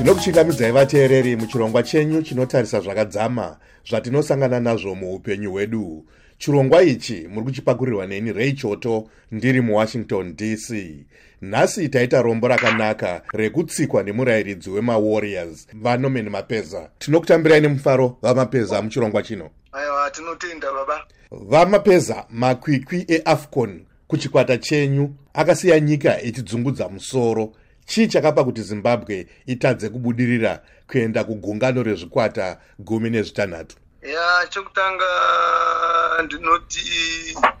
ndinokuchingamidzai vateereri muchirongwa chenyu chinotarisa zvakadzama zvatinosangana nazvo muupenyu hwedu. Chirongwa ichi muri kuchipakurirwa neni rei choto ndiri muwashington dc nhasi taita rombo rakanaka rekutsikwa nemurayiridzi wemawarriors vanomen mapeza. Tinokutambirai nemufaro vamapeza muchirongwa chino. Aiwa tinotenda baba. Vamapeza makwikwi eafcon kuchikwata chenyu akasiya nyika ichidzungudza musoro chii chakapa kuti zimbabwe itadze kubudirira kuenda kugungano rezvikwata gumi nezvitanhatu ya chekutanga ndinoti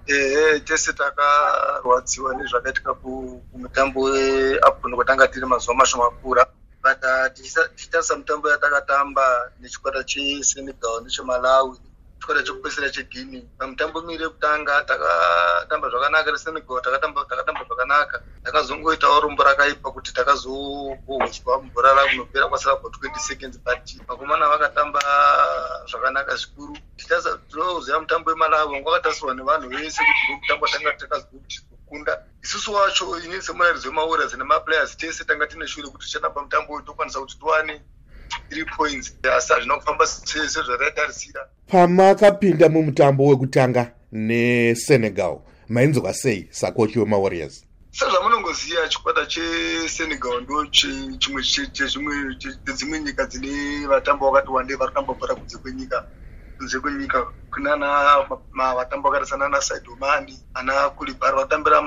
ehe tese takarwadziwa nezvakaitika kumutambo weafcon kwatanga tiri mazuva mashoma kura but uh, tichitarisa mutambo yatakatamba nechikwata chesenegal nechemalawi chikwata chekupesera cheguini pamutambo miri yekutanga takatamba zvakanaka resenegal takatamba zvakanaka. Takazongoitawo rombo rakaipa kuti takazobohoswa mubhora rakunopera kwasara kwa 20 seconds but vakomana vakatamba zvakanaka zvikuru. Tinoziva mutambo wemalawi wanga wakatarisirwa nevanhu vese kuti ndomutambo watanga takazokuti kukunda. Isusu wacho inini semurairidzi wemawarriors nemaplayers tese tanga tine shure kuti tichatamba mutambo uyu tokwanisa kuti tiwane three points. Asi hazvina kufamba sezvatatarisira pamakapinda mumutambo wekutanga nesenegal. Mainzwa sei sakochi wemawarriors sezvamunongoziva chikwata chesenegal ndo chimwe chedzimwe nyika dzine vatambo vakati wandei vari kutamba bhora kunze kwenyika kunze kwenyika kunana vatambo vakaita sanana saidomani ana kulibhari vatambira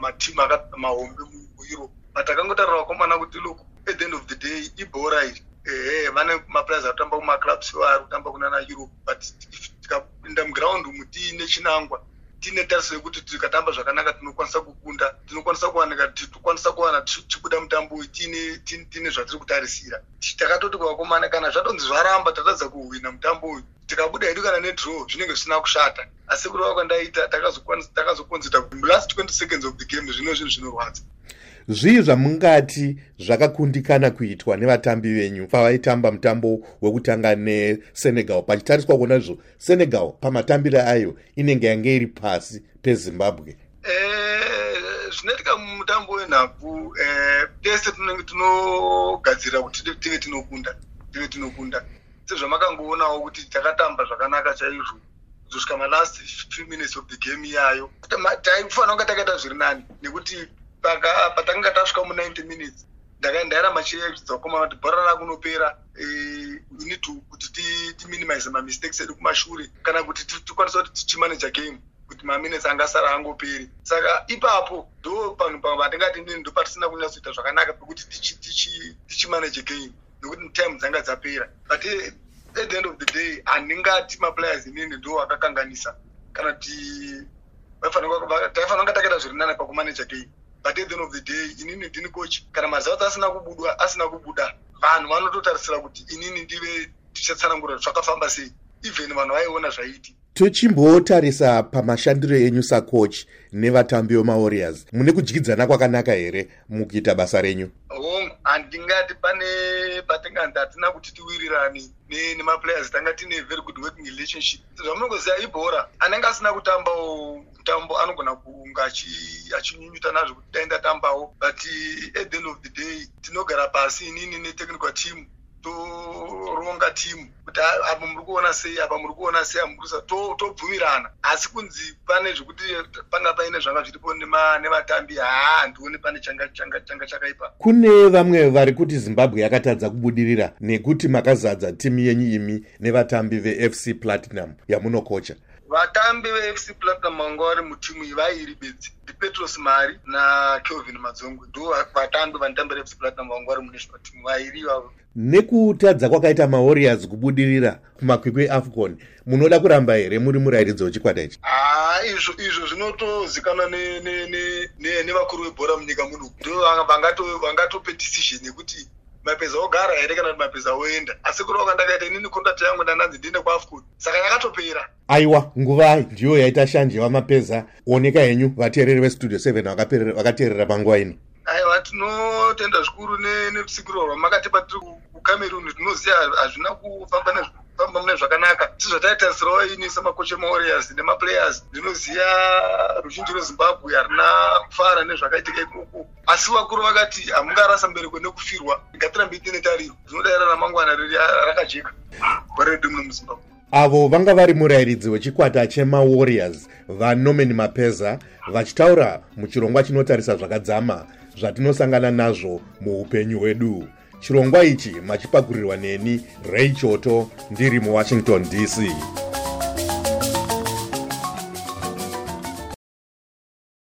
matimu mahombe mueurope. But akangotarira vakomana kuti look at the end of the day ibhora iri ehe vane maplayers ari kutamba kumaclubs vari kutamba kunana europe but tikapinda muground umu tiine chinangwa tiine tariso yekuti tikatamba zvakanaka tinokwanisa kukunda tinokwanisa kuwanika tikwanisa kuwana tichibuda mutambo uyu tiine zvatiri kutarisira. Takatoti kuvakomana kana zvatonzi zvaramba tatadza kuhwina mutambo uyu tikabuda hedu kana nedraw zvinenge zvisina kushata. Asi kurova kwandaita takazokonzita last 20 seconds of the game zvino zvinhu zvinorwadza zvii zvamungati zvakakundikana kuitwa nevatambi venyu pavaitamba mutambo wekutanga nesenegal. Pachitariswa kuona izvo senegal pamatambiro ayo inenge yange iri pasi pezimbabwe. Zvinoitika mumutambo wenhabvu tese tinenge tinogadzirira kuti tive tinokunda tive tinokunda. Sezvamakangoonawo kuti takatamba zvakanaka chaizvo. Kuzosvika malast few minutes of the game iyayo taifanira kunga takaita zviri nani nekuti patanga tasvika mu90 minutes ndairamba chiedza kukomana kuti bhora rakunopera inito kuti timinimize mamistakes edu kumashure kana kuti tikwanisa kuti tichimaneja game kuti maminutes angasara angoperi. Saka ipapo ndo panhu patingati ndini ndo patisina kunyatsoita zvakanaka pekuti tichimaneje game nekuti time dzanga dzapera. But at the end of the day handingati maplayers inini ndo akakanganisa kana kuti taifanira kunga takaita zviri nani pakumaneja game but at the end of the day inini ndini coach. Kana mazauti asina kubudwa asina kubuda vanhu vanototarisira kuti inini ndive tichatsanangura zvakafamba sei. Even vanhu vaiona zvaiti. Tichimbotarisa pamashandiro enyu sacoach nevatambi vemawarriors. Mune kudyidzana kwakanaka here mukuita basa renyu? Hongu handingati pane patinganzi hatina kuti tiwirirani nemaplayers tanga tine very good working relationship. Zvamunongoziva ibhora anenge asina kutambawo mutambo anogona kunga achinyunyuta nazvo kuti dai ndatambawo. But at the end of the day tinogara pasi inini netechnical team toronga timu kuti apa muri kuona sei apa muri kuona sei amurisa tobvumirana. Asi kunzi pane zvekuti panga paine zvanga zviripo nevatambi haa handioni pane changa chakaipa. Kune vamwe vari kuti zimbabwe yakatadza kubudirira nekuti makazadza timu yenyu imi nevatambi vefc platinum yamunokocha vatambi vefc platinum vanga vari mutimu iyi vairi bedzi ndipetros mari nakelvin madzongwe ndo vatambi vanotambira fc platinum vanga vari munational team vairi ivavo. Nekutadza kwakaita mawarriors kubudirira kumakwikwi eafcon munoda kuramba here? Muri murayiridzi wechikwata ichi? Haa izvo izvo zvinotozikanwa nevakuru vebhora munyika muno ndo vangatope decision yekuti mapeza ogara here kana kuti mapeza oenda? Asi kurova kandakaita inini kondati yangu ndandanzi ndiende kuafcon saka yakatopera. Aiwa nguva ndiyo yaita shanje wamapeza oneka henyu vateereri vestudio 7 vakateerera panguva ino aiwa tinotenda zvikuru nerusikiro rwamakatipa tiri kucameroon tinoziva hazvina kufamba famba mune zvakanaka. Sizvataitarisirawo ini samakocha emawarriors nemaplayers. Ndinoziva ruzhinji rwezimbabwe harina kufara nezvakaitika ikoko. Asi vakuru vakati hamungarasa mbereko nekufirwa ngatirambe tiine tariro zvinodaira ramangwana riri rakajeka. Gore redu muno muzimbabwe. Avo vanga vari murayiridzi wechikwata chemawarriors vanorman mapeza vachitaura muchirongwa chinotarisa zvakadzama zvatinosangana nazvo muupenyu hwedu. Chirongwa ichi machipakurirwa neni ray choto ndiri muwashington dc